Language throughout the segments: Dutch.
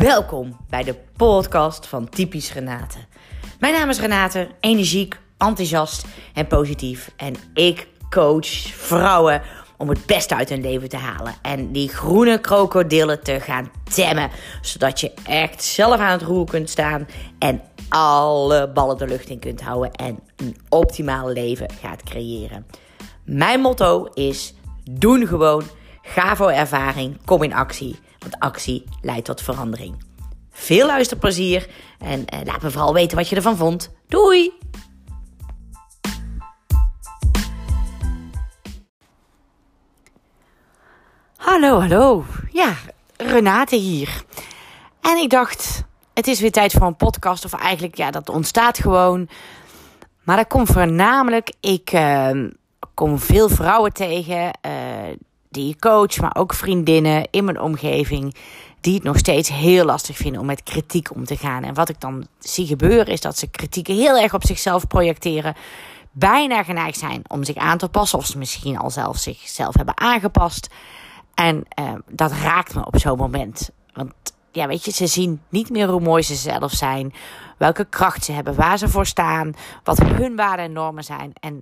Welkom bij de podcast van Typisch Renate. Mijn naam is Renate, energiek, enthousiast en positief. En ik coach vrouwen om het beste uit hun leven te halen. En die groene krokodillen te gaan temmen. Zodat je echt zelf aan het roer kunt staan. En alle ballen de lucht in kunt houden. En een optimaal leven gaat creëren. Mijn motto is: doen gewoon. Ga voor ervaring. Kom in actie. Want actie leidt tot verandering. Veel luisterplezier. En eh, laat me vooral weten wat je ervan vond. Doei! Hallo, hallo. Ja, Renate hier. En ik dacht, het is weer tijd voor een podcast. Of eigenlijk, ja, dat ontstaat gewoon. Maar dat komt voornamelijk, ik uh, kom veel vrouwen tegen uh, die ik coach, maar ook vriendinnen in mijn omgeving. Die het nog steeds heel lastig vinden om met kritiek om te gaan. En wat ik dan zie gebeuren is dat ze kritiek heel erg op zichzelf projecteren bijna geneigd zijn om zich aan te passen. Of ze misschien al zelf zichzelf hebben aangepast. En uh, dat raakt me op zo'n moment. Want ja, weet je, ze zien niet meer hoe mooi ze zelf zijn. Welke kracht ze hebben, waar ze voor staan. Wat hun waarden en normen zijn. En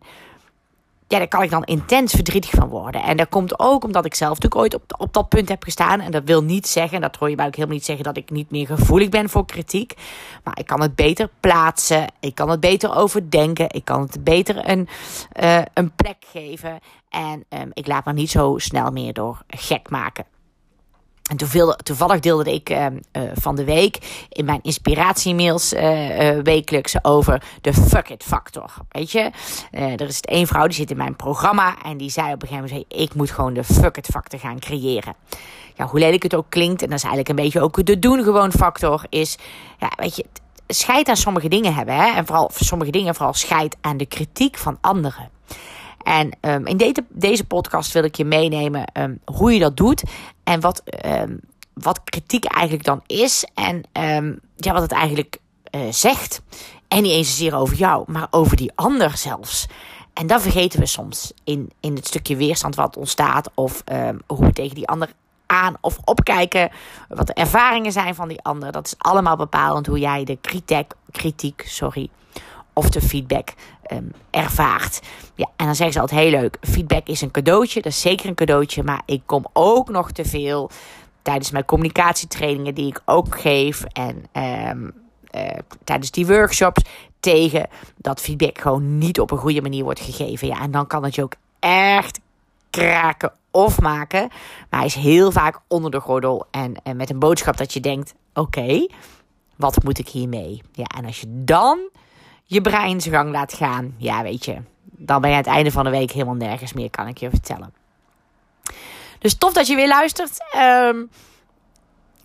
ja, daar kan ik dan intens verdrietig van worden. En dat komt ook omdat ik zelf natuurlijk ooit op, op dat punt heb gestaan. En dat wil niet zeggen, dat hoor je mij ook helemaal niet zeggen, dat ik niet meer gevoelig ben voor kritiek. Maar ik kan het beter plaatsen. Ik kan het beter overdenken. Ik kan het beter een, uh, een plek geven. En um, ik laat me niet zo snel meer door gek maken. En toevallig deelde ik uh, uh, van de week in mijn inspiratiemails uh, wekelijks over de fuck it factor. Weet je, er is één vrouw die zit in mijn programma en die zei op een gegeven moment: ik moet gewoon de fuck it factor gaan creëren. Ja, hoe lelijk het ook klinkt, en dat is eigenlijk een beetje ook de doen gewoon factor, is, ja, weet je, scheid aan sommige dingen hebben. Hè? En vooral voor sommige dingen, vooral scheid aan de kritiek van anderen. En um, in deze, podcast wil ik je meenemen um, hoe je dat doet en wat, um, wat kritiek eigenlijk dan is en ja, wat het eigenlijk uh, zegt. En niet eens zozeer over jou, maar over die ander zelfs. En dat vergeten we soms in, in het stukje weerstand wat ontstaat of hoe we tegen die ander aan of opkijken. Wat de ervaringen zijn van die ander. Dat is allemaal bepalend hoe jij de kritiek, kritiek sorry, of de feedback um, ervaart. Ja, en dan zeggen ze altijd heel leuk: feedback is een cadeautje. Dat is zeker een cadeautje. Maar ik kom ook nog te veel tijdens mijn communicatietrainingen die ik ook geef. En um, uh, tijdens die workshops tegen dat feedback gewoon niet op een goede manier wordt gegeven. Ja, en dan kan het je ook echt kraken of maken. Maar hij is heel vaak onder de gordel en, met een boodschap dat je denkt: oké, wat moet ik hiermee? Ja, en als je dan je brein zijn gang laat gaan, ja, weet je, dan ben je aan het einde van de week helemaal nergens meer, kan ik je vertellen. Dus tof dat je weer luistert. Um,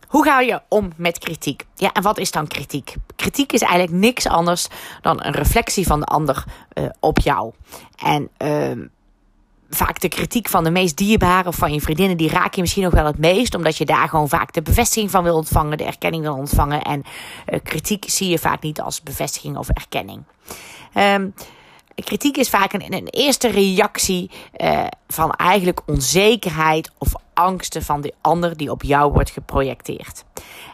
hoe ga je om met kritiek? Ja, en wat is dan kritiek? Kritiek is eigenlijk niks anders dan een reflectie van de ander uh, op jou. En um, vaak de kritiek van de meest dierbare of van je vriendinnen, die raak je misschien nog wel het meest, omdat je daar gewoon vaak de bevestiging van wil ontvangen, de erkenning wil ontvangen. En uh, kritiek zie je vaak niet als bevestiging of erkenning. Um, kritiek is vaak een, een eerste reactie uh, van eigenlijk onzekerheid of angsten van de ander die op jou wordt geprojecteerd.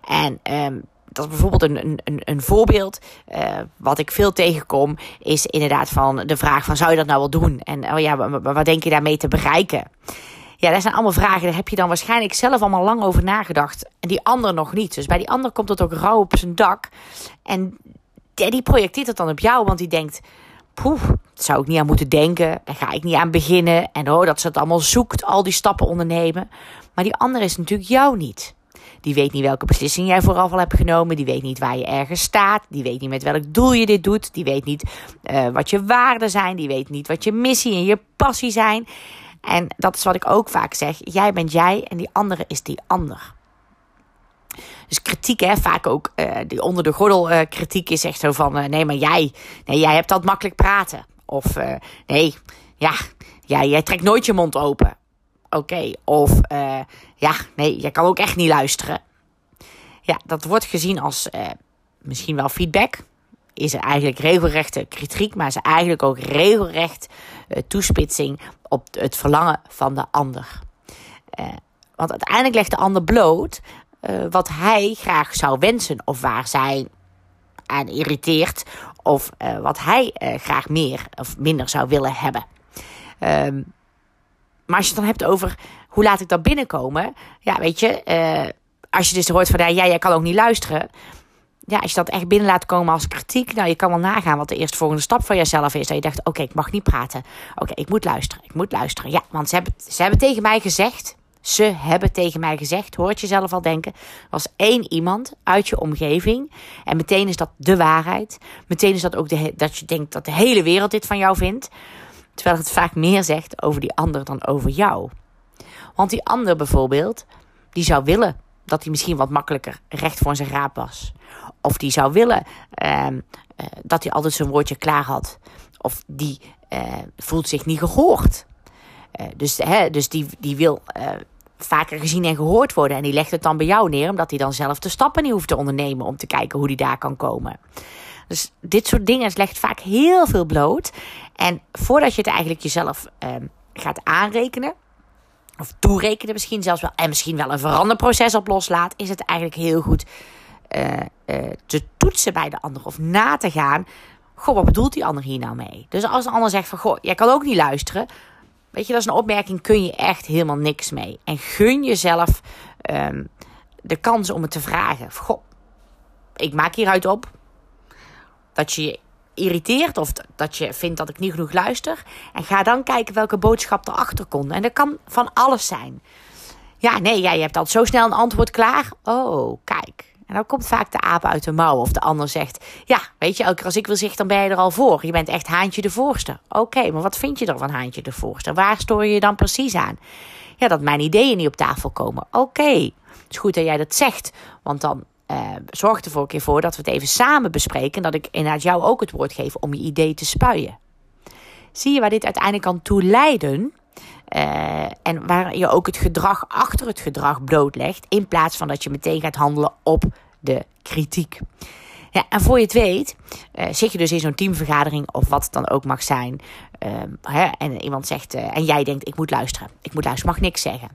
En um, dat is bijvoorbeeld een, een, een voorbeeld. Uh, wat ik veel tegenkom, is inderdaad van de vraag van zou je dat nou wel doen? En oh ja, wat denk je daarmee te bereiken? Ja, dat zijn allemaal vragen. Daar heb je dan waarschijnlijk zelf allemaal lang over nagedacht. En die ander nog niet. Dus bij die ander komt het ook rauw op zijn dak. En die projecteert het dan op jou, want die denkt... Poeh, zou ik niet aan moeten denken. Daar ga ik niet aan beginnen. En oh, dat ze het allemaal zoekt, al die stappen ondernemen. Maar die ander is natuurlijk jou niet. Die weet niet welke beslissing jij vooraf al hebt genomen. Die weet niet waar je ergens staat. Die weet niet met welk doel je dit doet. Die weet niet uh, wat je waarden zijn. Die weet niet wat je missie en je passie zijn. En dat is wat ik ook vaak zeg. Jij bent jij en die andere is die ander. Dus kritiek, hè, vaak ook uh, die onder de gordel uh, kritiek is echt zo van: nee, maar jij, nee, jij hebt dat makkelijk praten. Of nee, ja, ja, jij trekt nooit je mond open. Oké, of ja, nee, je kan ook echt niet luisteren. Ja, dat wordt gezien als uh, misschien wel feedback. Is er eigenlijk regelrechte kritiek, maar is eigenlijk ook regelrecht uh, toespitsing op het verlangen van de ander. Uh, want uiteindelijk legt de ander bloot uh, wat hij graag zou wensen. Of waar zij aan irriteert. Of uh, wat hij uh, graag meer of minder zou willen hebben. Um, maar als je het dan hebt over hoe laat ik dat binnenkomen. Ja, weet je, als je dus hoort van ja, jij kan ook niet luisteren ja, als je dat echt binnen laat komen als kritiek, nou, je kan wel nagaan wat de eerste volgende stap van jezelf is. Dat je dacht, oké, ik mag niet praten. Oké, ik moet luisteren, ik moet luisteren. Ja, want ze hebben, ze hebben tegen mij gezegd, ze hebben tegen mij gezegd, hoort je zelf al denken, was één iemand uit je omgeving. En meteen is dat de waarheid. Meteen is dat ook dat je denkt dat de hele wereld dit van jou vindt. Terwijl het vaak meer zegt over die ander dan over jou. Want die ander bijvoorbeeld, die zou willen dat hij misschien wat makkelijker recht voor zijn raap was. Of die zou willen uh, dat hij altijd zijn woordje klaar had. Of die uh, voelt zich niet gehoord. Uh, dus, hè, dus die, die wil vaker gezien en gehoord worden. En die legt het dan bij jou neer, omdat hij dan zelf de stappen niet hoeft te ondernemen om te kijken hoe die daar kan komen. Dus dit soort dingen legt vaak heel veel bloot. En voordat je het eigenlijk jezelf ehm, gaat aanrekenen, of toerekenen misschien zelfs wel, en misschien wel een veranderproces op loslaat, is het eigenlijk heel goed uh, uh, te toetsen bij de ander of na te gaan. Goh, wat bedoelt die ander hier nou mee? Dus als de ander zegt van, goh, jij kan ook niet luisteren. Weet je, dat is een opmerking, kun je echt helemaal niks mee. En gun jezelf um, de kans om het te vragen. Goh, ik maak hieruit op dat je je irriteert of dat je vindt dat ik niet genoeg luister. En ga dan kijken welke boodschap erachter komt. En dat kan van alles zijn. Ja, nee, jij hebt altijd zo snel een antwoord klaar. Oh, kijk. En dan komt vaak de aap uit de mouw. Of de ander zegt: Ja, weet je, elke keer als ik wil zeggen, dan ben je er al voor. Je bent echt haantje de voorste. Oké, maar wat vind je er van haantje de voorste? Waar stoor je je dan precies aan? Ja, dat mijn ideeën niet op tafel komen. Oké, het is goed dat jij dat zegt. Want dan uh, zorg er voor een keer voor dat we het even samen bespreken. En dat ik inderdaad jou ook het woord geef om je idee te spuien. Zie je waar dit uiteindelijk kan toe leiden? Uh, en waar je ook het gedrag achter het gedrag blootlegt. In plaats van dat je meteen gaat handelen op de kritiek. Ja, en voor je het weet, uh, zit je dus in zo'n teamvergadering of wat dan ook mag zijn. Uh, hè, en iemand zegt, uh, en jij denkt, ik moet luisteren. Ik moet luisteren, mag niks zeggen.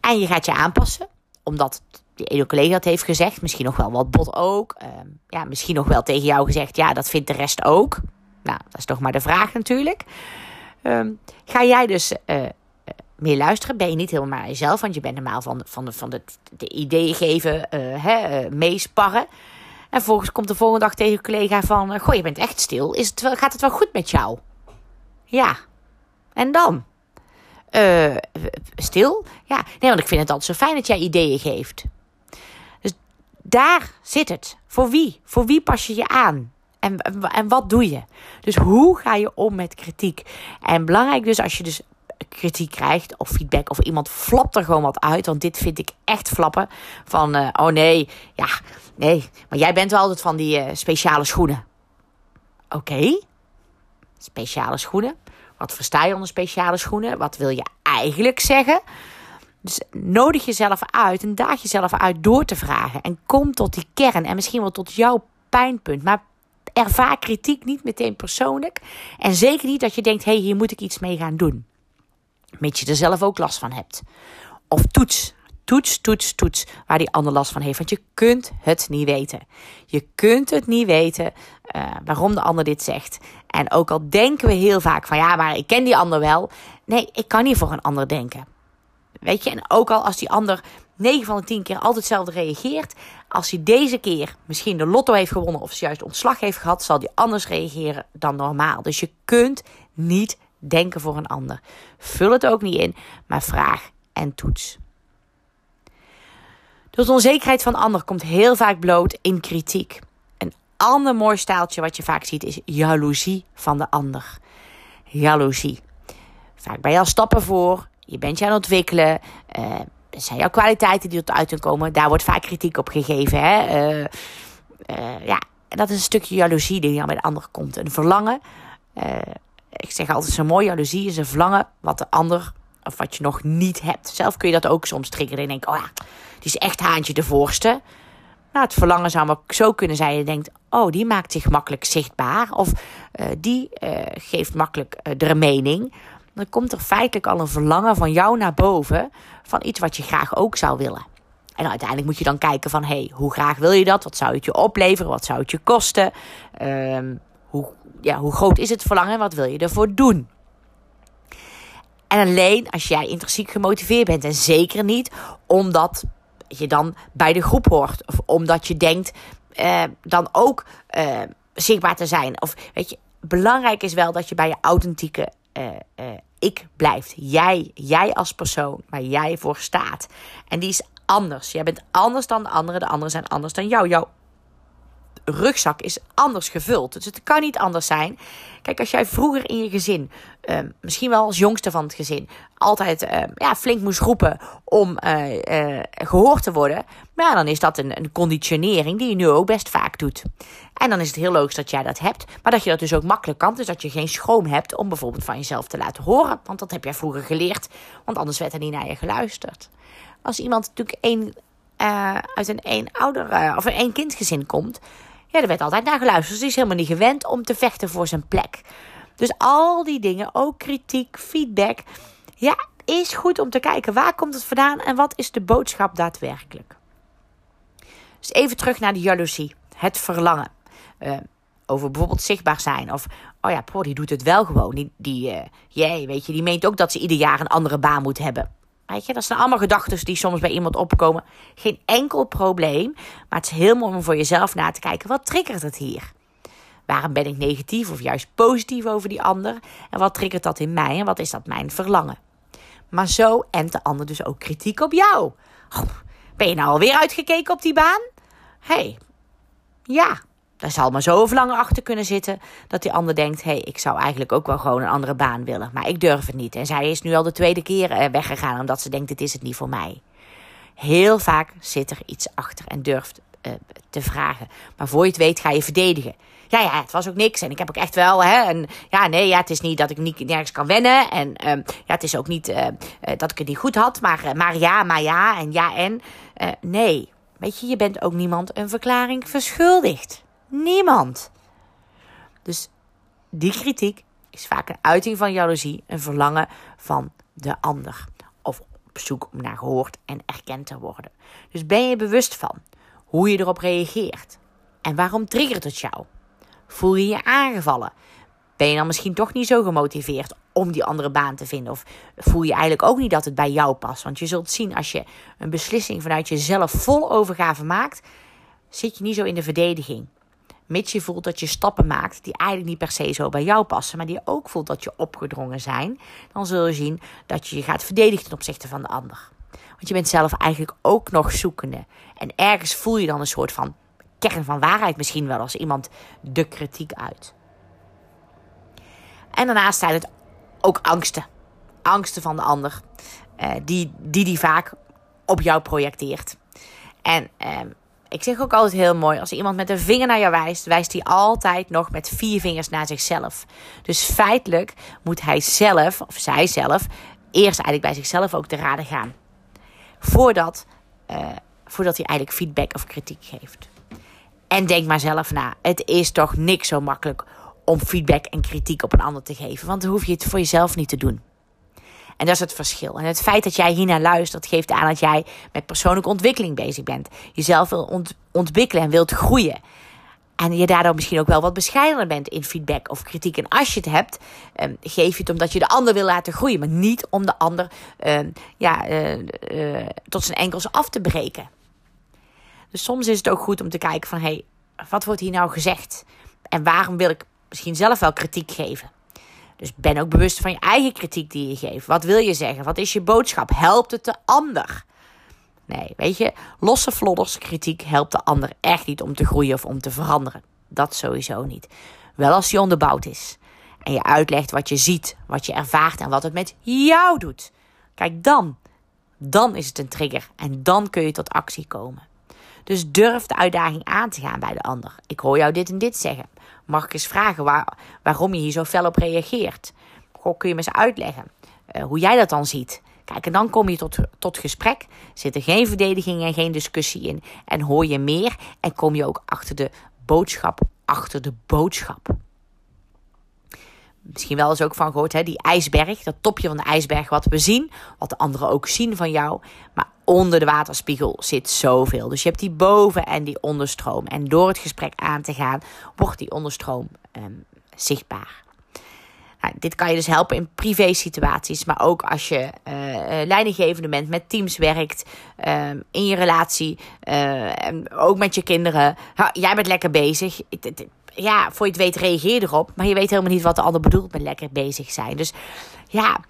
En je gaat je aanpassen, omdat die ene collega heeft gezegd. Misschien nog wel wat bot ook. Ehm, ja, misschien nog wel tegen jou gezegd, ja, dat vindt de rest ook. Nou, dat is toch maar de vraag natuurlijk. Um, ga jij dus uh, meer luisteren? Ben je niet helemaal maar jezelf, want je bent normaal van, van, de, van de, de ideeën geven, hè, meesparren. En vervolgens komt de volgende dag tegen je collega van... Goh, je bent echt stil. Is het wel, gaat het wel goed met jou? Ja. En dan? Stil? Ja. Nee, want ik vind het altijd zo fijn dat jij ideeën geeft. Daar zit het. Voor wie? Voor wie pas je je aan? En, en wat doe je? Dus hoe ga je om met kritiek? En belangrijk dus als je dus kritiek krijgt of feedback of iemand flapt er gewoon wat uit. Want dit vind ik echt flappen. Van, uh, oh nee, ja, nee. Maar jij bent wel altijd van die uh, speciale schoenen. Oké, speciale schoenen. Wat versta je onder speciale schoenen? Wat wil je eigenlijk zeggen? Dus nodig jezelf uit en daag jezelf uit door te vragen. En kom tot die kern en misschien wel tot jouw pijnpunt. Maar ervaar kritiek niet meteen persoonlijk. En zeker niet dat je denkt: hé, hey, hier moet ik iets mee gaan doen. Mits je er zelf ook last van hebt. Of toets. Toets, toets, toets waar die ander last van heeft. Want je kunt het niet weten. Je kunt het niet weten uh, waarom de ander dit zegt. En ook al denken we heel vaak van ja, maar ik ken die ander wel. Nee, ik kan niet voor een ander denken. Weet je, en ook al als die ander 9 van de 10 keer altijd hetzelfde reageert. Als hij deze keer misschien de lotto heeft gewonnen of juist ontslag heeft gehad, zal hij anders reageren dan normaal. Dus je kunt niet denken voor een ander. Vul het ook niet in, maar vraag en toets. Dus onzekerheid van de ander komt heel vaak bloot in kritiek. Een ander mooi staaltje wat je vaak ziet is jaloezie van de ander. Jaloezie. Vaak ben je al stappen voor, je bent je aan het ontwikkelen. Uh, zijn jouw kwaliteiten die tot uit komen. Daar wordt vaak kritiek op gegeven. Hè? Uh, uh, ja, dat is een stukje jaloezie die dan bij de ander komt. Een verlangen. Ik zeg altijd zo mooi, jaloezie is een verlangen wat de ander, of wat je nog niet hebt. Zelf kun je dat ook soms triggeren en denken, oh ja, die is echt haantje de voorste. Nou, het verlangen zou maar zo kunnen zijn. Je denkt, oh, die maakt zich makkelijk zichtbaar. Of die geeft makkelijk uh, de mening. Dan komt er feitelijk al een verlangen van jou naar boven. Van iets wat je graag ook zou willen. En uiteindelijk moet je dan kijken van, hey, hoe graag wil je dat? Wat zou het je opleveren? Wat zou het je kosten? Um, hoe, ja, hoe groot is het verlangen? Wat wil je ervoor doen? En alleen als jij intrinsiek gemotiveerd bent. En zeker niet omdat je dan bij de groep hoort. Of omdat je denkt uh, dan ook uh, zichtbaar te zijn. Of weet je, belangrijk is wel dat je bij je authentieke uh, ik blijft. Jij, jij als persoon, waar jij voor staat. En die is anders. Jij bent anders dan de anderen. De anderen zijn anders dan jou. Jouw rugzak is anders gevuld. Dus het kan niet anders zijn. Kijk, als jij vroeger in je gezin, uh, misschien wel als jongste van het gezin, altijd uh, ja, flink moest roepen om uh, gehoord te worden, maar dan is dat een, een conditionering die je nu ook best vaak doet. En dan is het heel logisch dat jij dat hebt, maar dat je dat dus ook makkelijk kan. Dus dat je geen schroom hebt om bijvoorbeeld van jezelf te laten horen. Want dat heb jij vroeger geleerd, want anders werd er niet naar je geluisterd. Als iemand natuurlijk een, uit een één ouder of een één kindgezin komt, ja, er werd altijd naar geluisterd. Dus die is helemaal niet gewend om te vechten voor zijn plek. Dus al die dingen, ook kritiek, feedback. Ja, is goed om te kijken waar komt het vandaan en wat is de boodschap daadwerkelijk. Dus even terug naar de jaloezie, het verlangen. Uh, over bijvoorbeeld zichtbaar zijn. Of, oh ja, poh, die doet het wel gewoon. Die, die jij, weet je, die meent ook dat ze ieder jaar een andere baan moet hebben. Weet je, dat zijn allemaal gedachten die soms bij iemand opkomen. Geen enkel probleem. Maar het is heel mooi om voor jezelf na te kijken. Wat triggert het hier? Waarom ben ik negatief of juist positief over die ander? En wat triggert dat in mij? En wat is dat mijn verlangen? Maar zo ent de ander dus ook kritiek op jou. ben je nou alweer uitgekeken op die baan? Hey, ja, daar zal maar zo lang achter kunnen zitten dat die ander denkt: hé, hey, ik zou eigenlijk ook wel gewoon een andere baan willen, maar ik durf het niet. En zij is nu al de tweede keer eh, weggegaan omdat ze denkt: dit is het niet voor mij. Heel vaak zit er iets achter en durft uh, te vragen. Maar voor je het weet ga je verdedigen. Ja, ja, het was ook niks. En ik heb ook echt wel. Hè, en ja, nee, ja, het is niet dat ik niet nergens kan wennen. En uh, ja, het is ook niet uh, dat ik het niet goed had. Maar, maar ja, maar ja. En ja, en. nee. Weet je, je bent ook niemand een verklaring verschuldigd. Niemand. Dus die kritiek is vaak een uiting van jaloezie, een verlangen van de ander. Of op zoek om naar gehoord en erkend te worden. Dus ben je bewust van hoe je erop reageert? En waarom triggert het jou? Voel je je aangevallen? Ben je dan misschien toch niet zo gemotiveerd om die andere baan te vinden? Of voel je eigenlijk ook niet dat het bij jou past? Want je zult zien als je een beslissing vanuit jezelf vol overgave maakt, zit je niet zo in de verdediging. Mits je voelt dat je stappen maakt die eigenlijk niet per se zo bij jou passen, maar die je ook voelt dat je opgedrongen zijn, dan zul je zien dat je je gaat verdedigen ten opzichte van de ander. Want je bent zelf eigenlijk ook nog zoekende. En ergens voel je dan een soort van kern van waarheid misschien wel als iemand de kritiek uit. En daarnaast zijn het ook angsten. Angsten van de ander. Uh, die, die die vaak op jou projecteert. En uh, ik zeg ook altijd heel mooi: als iemand met een vinger naar jou wijst, wijst hij altijd nog met vier vingers naar zichzelf. Dus feitelijk moet hij zelf, of zij zelf, eerst eigenlijk bij zichzelf ook te raden gaan. Voordat, uh, voordat hij eigenlijk feedback of kritiek geeft. En denk maar zelf na: het is toch niks zo makkelijk om feedback en kritiek op een ander te geven. Want dan hoef je het voor jezelf niet te doen. En dat is het verschil. En het feit dat jij hiernaar luistert, geeft aan dat jij met persoonlijke ontwikkeling bezig bent. Jezelf wil ontwikkelen en wilt groeien. En je daardoor misschien ook wel wat bescheidener bent in feedback of kritiek. En als je het hebt, um, geef je het omdat je de ander wil laten groeien. Maar niet om de ander um, ja, uh, uh, tot zijn enkels af te breken. Dus soms is het ook goed om te kijken van... hé, hey, wat wordt hier nou gezegd? En waarom wil ik misschien zelf wel kritiek geven? Dus ben ook bewust van je eigen kritiek die je geeft. Wat wil je zeggen? Wat is je boodschap? Helpt het de ander? Nee, weet je, losse flodders kritiek helpt de ander echt niet om te groeien of om te veranderen. Dat sowieso niet. Wel als die onderbouwd is. En je uitlegt wat je ziet, wat je ervaart en wat het met jou doet. Kijk dan, dan is het een trigger en dan kun je tot actie komen. Dus durf de uitdaging aan te gaan bij de ander. Ik hoor jou dit en dit zeggen. Mag ik eens vragen waar, waarom je hier zo fel op reageert? Goh, kun je me eens uitleggen uh, hoe jij dat dan ziet? Kijk, en dan kom je tot, tot gesprek. Zit er geen verdediging en geen discussie in. En hoor je meer en kom je ook achter de boodschap, achter de boodschap. Misschien wel eens ook van gehoord, hè, die ijsberg, dat topje van de ijsberg wat we zien, wat de anderen ook zien van jou. Maar onder de waterspiegel zit zoveel. Dus je hebt die boven- en die onderstroom. En door het gesprek aan te gaan, wordt die onderstroom ehm, zichtbaar. Nou, dit kan je dus helpen in privé situaties, maar ook als je uh, leidinggevende bent, met teams werkt, uh, in je relatie, uh, ook met je kinderen. Jij bent lekker bezig. Ja, voor je het weet reageer erop, maar je weet helemaal niet wat de ander bedoelt met lekker bezig zijn. Dus ja,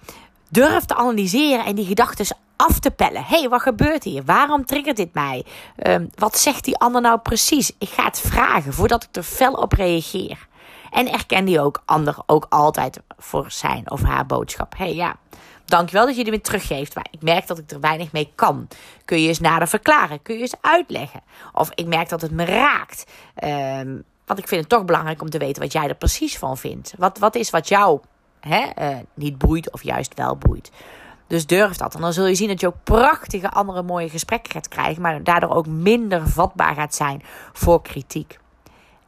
durf te analyseren en die gedachten af te pellen. Hé, hey, wat gebeurt hier? Waarom triggert dit mij? Uh, wat zegt die ander nou precies? Ik ga het vragen voordat ik er fel op reageer. En erken die ook ander ook altijd voor zijn of haar boodschap. hey, ja, dankjewel dat je die me teruggeeft. Maar ik merk dat ik er weinig mee kan. Kun je eens nader verklaren? Kun je eens uitleggen? Of ik merk dat het me raakt. Um, want ik vind het toch belangrijk om te weten wat jij er precies van vindt. Wat, wat is wat jou hè, uh, niet boeit of juist wel boeit. Dus durf dat. En dan zul je zien dat je ook prachtige andere mooie gesprekken gaat krijgen. Maar daardoor ook minder vatbaar gaat zijn voor kritiek.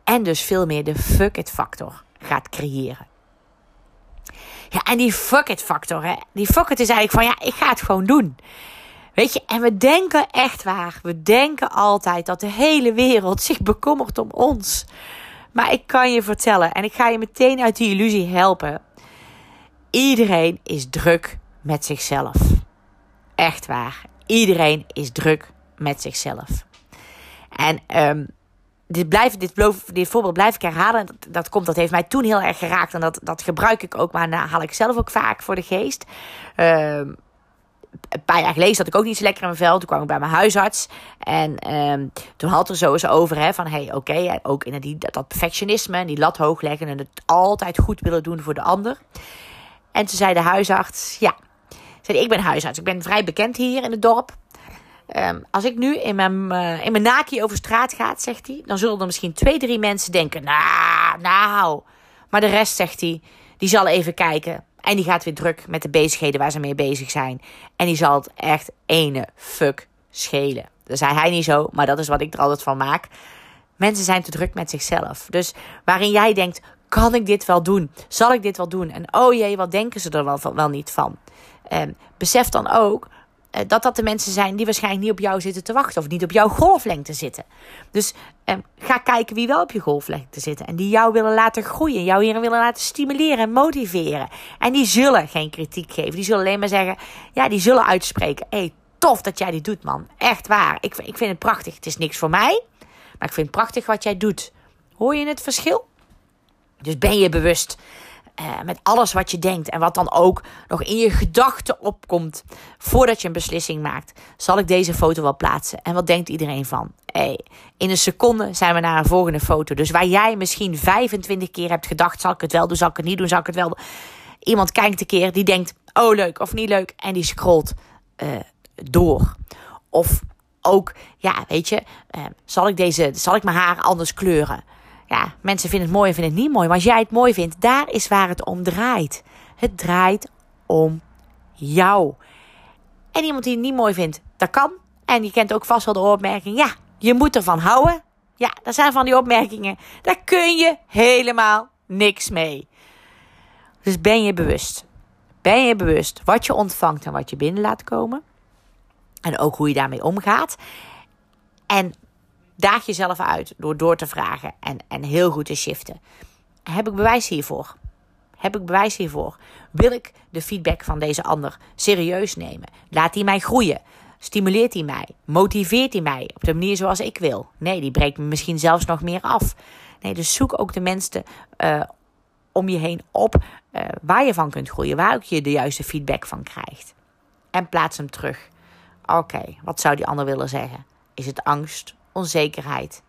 En dus veel meer de fuck it factor gaat creëren. Ja, en die fuck it factor, hè, die fuck it is eigenlijk van ja, ik ga het gewoon doen. Weet je, en we denken echt waar. We denken altijd dat de hele wereld zich bekommert om ons. Maar ik kan je vertellen, en ik ga je meteen uit die illusie helpen. Iedereen is druk met zichzelf. Echt waar. Iedereen is druk met zichzelf. En um, dit, blijf, dit, dit voorbeeld blijf ik herhalen. Dat, komt, dat heeft mij toen heel erg geraakt. En dat, dat gebruik ik ook, maar haal ik zelf ook vaak voor de geest. Uh, een paar jaar geleden zat ik ook niet zo lekker in mijn vel. Toen kwam ik bij mijn huisarts. En um, toen had er zo eens over hè, van... Hey, oké, ook in die, dat perfectionisme en die lat hoog leggen... en het altijd goed willen doen voor de ander. En toen zei de huisarts... Ja, zei, ik ben huisarts. Ik ben vrij bekend hier in het dorp. Um, als ik nu in mijn, uh, in mijn naki over straat ga, zegt hij, dan zullen er misschien twee, drie mensen denken: Nou, nou. Maar de rest, zegt hij, die zal even kijken. En die gaat weer druk met de bezigheden waar ze mee bezig zijn. En die zal het echt ene fuck schelen. Dat zei hij niet zo, maar dat is wat ik er altijd van maak. Mensen zijn te druk met zichzelf. Dus waarin jij denkt: kan ik dit wel doen? Zal ik dit wel doen? En oh jee, wat denken ze er wel, wel niet van? Um, besef dan ook dat dat de mensen zijn die waarschijnlijk niet op jou zitten te wachten of niet op jouw golflengte zitten. Dus eh, ga kijken wie wel op je golflengte zitten en die jou willen laten groeien, jou hier willen laten stimuleren en motiveren. En die zullen geen kritiek geven, die zullen alleen maar zeggen, ja, die zullen uitspreken: hey, tof dat jij dit doet, man. Echt waar. Ik, ik vind het prachtig. Het is niks voor mij, maar ik vind het prachtig wat jij doet. Hoor je het verschil? Dus ben je bewust uh, met alles wat je denkt en wat dan ook nog in je gedachten opkomt voordat je een beslissing maakt, zal ik deze foto wel plaatsen. En wat denkt iedereen van? Hey, in een seconde zijn we naar een volgende foto. Dus waar jij misschien 25 keer hebt gedacht: zal ik het wel doen, zal ik het niet doen, zal ik het wel doen? Iemand kijkt een keer die denkt: oh leuk of niet leuk, en die scrolt uh, door. Of ook, ja, weet je, uh, zal ik deze, zal ik mijn haar anders kleuren? Ja, mensen vinden het mooi en vinden het niet mooi. Maar als jij het mooi vindt, daar is waar het om draait. Het draait om jou. En iemand die het niet mooi vindt, dat kan. En je kent ook vast wel de opmerking, ja, je moet ervan houden. Ja, dat zijn van die opmerkingen. Daar kun je helemaal niks mee. Dus ben je bewust. Ben je bewust wat je ontvangt en wat je binnen laat komen. En ook hoe je daarmee omgaat. En Daag jezelf uit door door te vragen en, en heel goed te shiften. Heb ik bewijs hiervoor? Heb ik bewijs hiervoor? Wil ik de feedback van deze ander serieus nemen? Laat hij mij groeien? Stimuleert hij mij? Motiveert hij mij op de manier zoals ik wil? Nee, die breekt me misschien zelfs nog meer af. Nee, dus zoek ook de mensen uh, om je heen op uh, waar je van kunt groeien, waar ook je de juiste feedback van krijgt. En plaats hem terug. Oké, wat zou die ander willen zeggen? Is het angst onzekerheid?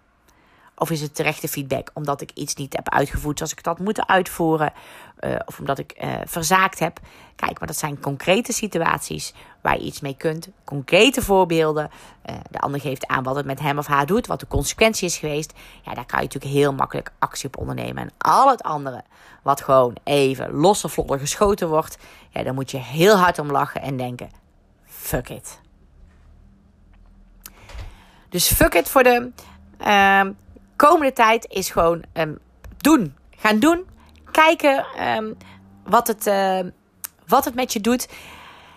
Of is het terechte feedback omdat ik iets niet heb uitgevoerd zoals ik dat moeten uitvoeren? Uh, of omdat ik uh, verzaakt heb? Kijk, maar dat zijn concrete situaties waar je iets mee kunt. Concrete voorbeelden. Uh, de ander geeft aan wat het met hem of haar doet, wat de consequentie is geweest. Ja, daar kan je natuurlijk heel makkelijk actie op ondernemen. En al het andere, wat gewoon even losse vlodder geschoten wordt, ja, daar moet je heel hard om lachen en denken: fuck it. Dus fuck it voor de uh, komende tijd is gewoon um, doen. Gaan doen. kijken ehm, wat, het, wat het met je doet.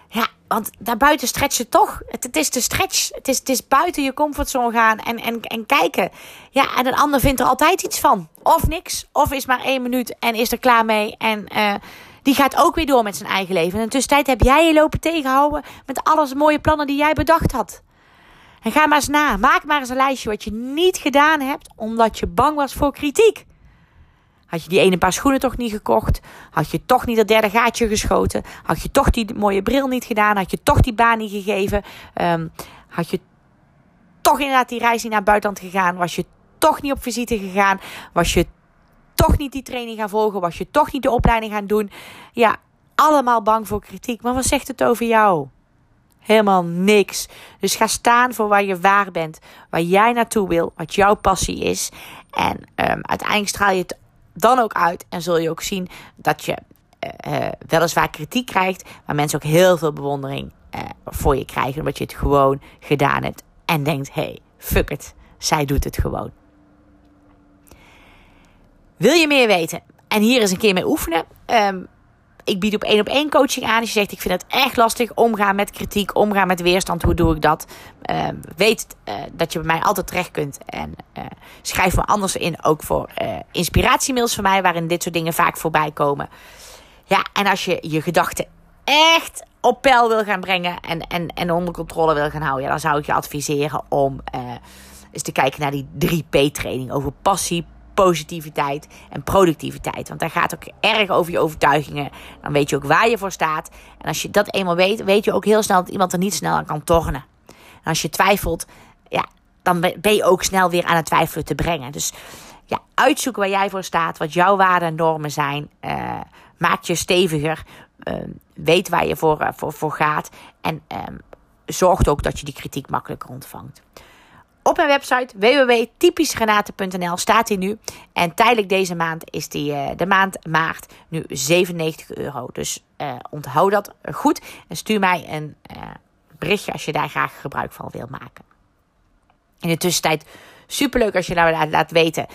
Ja, want daarbuiten stretch je toch. Het, is de stretch. Het is, het is buiten je comfortzone gaan en, en, en kijken. Ja, en een ander vindt er altijd iets van. Of niks. Of is maar één minuut en is er klaar mee. En uh, die gaat ook weer door met zijn eigen leven. En in de tussentijd heb jij je lopen tegenhouden met alles mooie plannen die jij bedacht had. En ga maar eens na. Maak maar eens een lijstje wat je niet gedaan hebt omdat je bang was voor kritiek. Had je die ene paar schoenen toch niet gekocht? Had je toch niet dat derde gaatje geschoten? Had je toch die mooie bril niet gedaan? Had je toch die baan niet gegeven? Um, had je toch inderdaad die reis niet naar het buitenland gegaan? Was je toch niet op visite gegaan? Was je toch niet die training gaan volgen? Was je toch niet de opleiding gaan doen? Ja, allemaal bang voor kritiek. Maar wat zegt het over jou? Helemaal niks. Dus ga staan voor waar je waar bent, waar jij naartoe wil, wat jouw passie is. En um, uiteindelijk straal je het dan ook uit en zul je ook zien dat je uh, uh, weliswaar kritiek krijgt, maar mensen ook heel veel bewondering uh, voor je krijgen, omdat je het gewoon gedaan hebt en denkt: hey, fuck it, zij doet het gewoon. Wil je meer weten en hier eens een keer mee oefenen? Um, ik bied op één op één coaching aan. Als je zegt, ik vind het echt lastig omgaan met kritiek, omgaan met weerstand. Hoe doe ik dat? Uh, weet uh, dat je bij mij altijd terecht kunt. En uh, schrijf me anders in, ook voor inspiratiemails van mij, waarin dit soort dingen vaak voorbij komen. Ja, en als je je gedachten echt op peil wil gaan brengen en, en, en onder controle wil gaan houden, ja, dan zou ik je adviseren om eens te kijken naar die 3P-training over passie, positiviteit en productiviteit. Want daar gaat ook erg over je overtuigingen. Dan weet je ook waar je voor staat. En als je dat eenmaal weet, weet je ook heel snel dat iemand er niet snel aan kan tornen. En als je twijfelt, ja, dan ben je ook snel weer aan het twijfelen te brengen. Dus ja, uitzoeken waar jij voor staat, wat jouw waarden en normen zijn. Uh, maak je steviger. Uh, weet waar je voor, uh, voor, voor gaat. En zorg ook dat je die kritiek makkelijker ontvangt. Op mijn website www.typischrenate.nl staat hij nu. En tijdelijk deze maand is die, uh, de maand maart nu 97 euro. Dus uh, onthoud dat goed en stuur mij een uh, berichtje als je daar graag gebruik van wil maken. In de tussentijd superleuk als je nou laat weten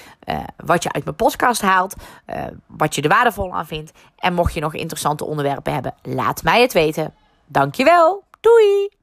wat je uit mijn podcast haalt. wat je er waardevol aan vindt. En mocht je nog interessante onderwerpen hebben, laat mij het weten. Dankjewel. Doei!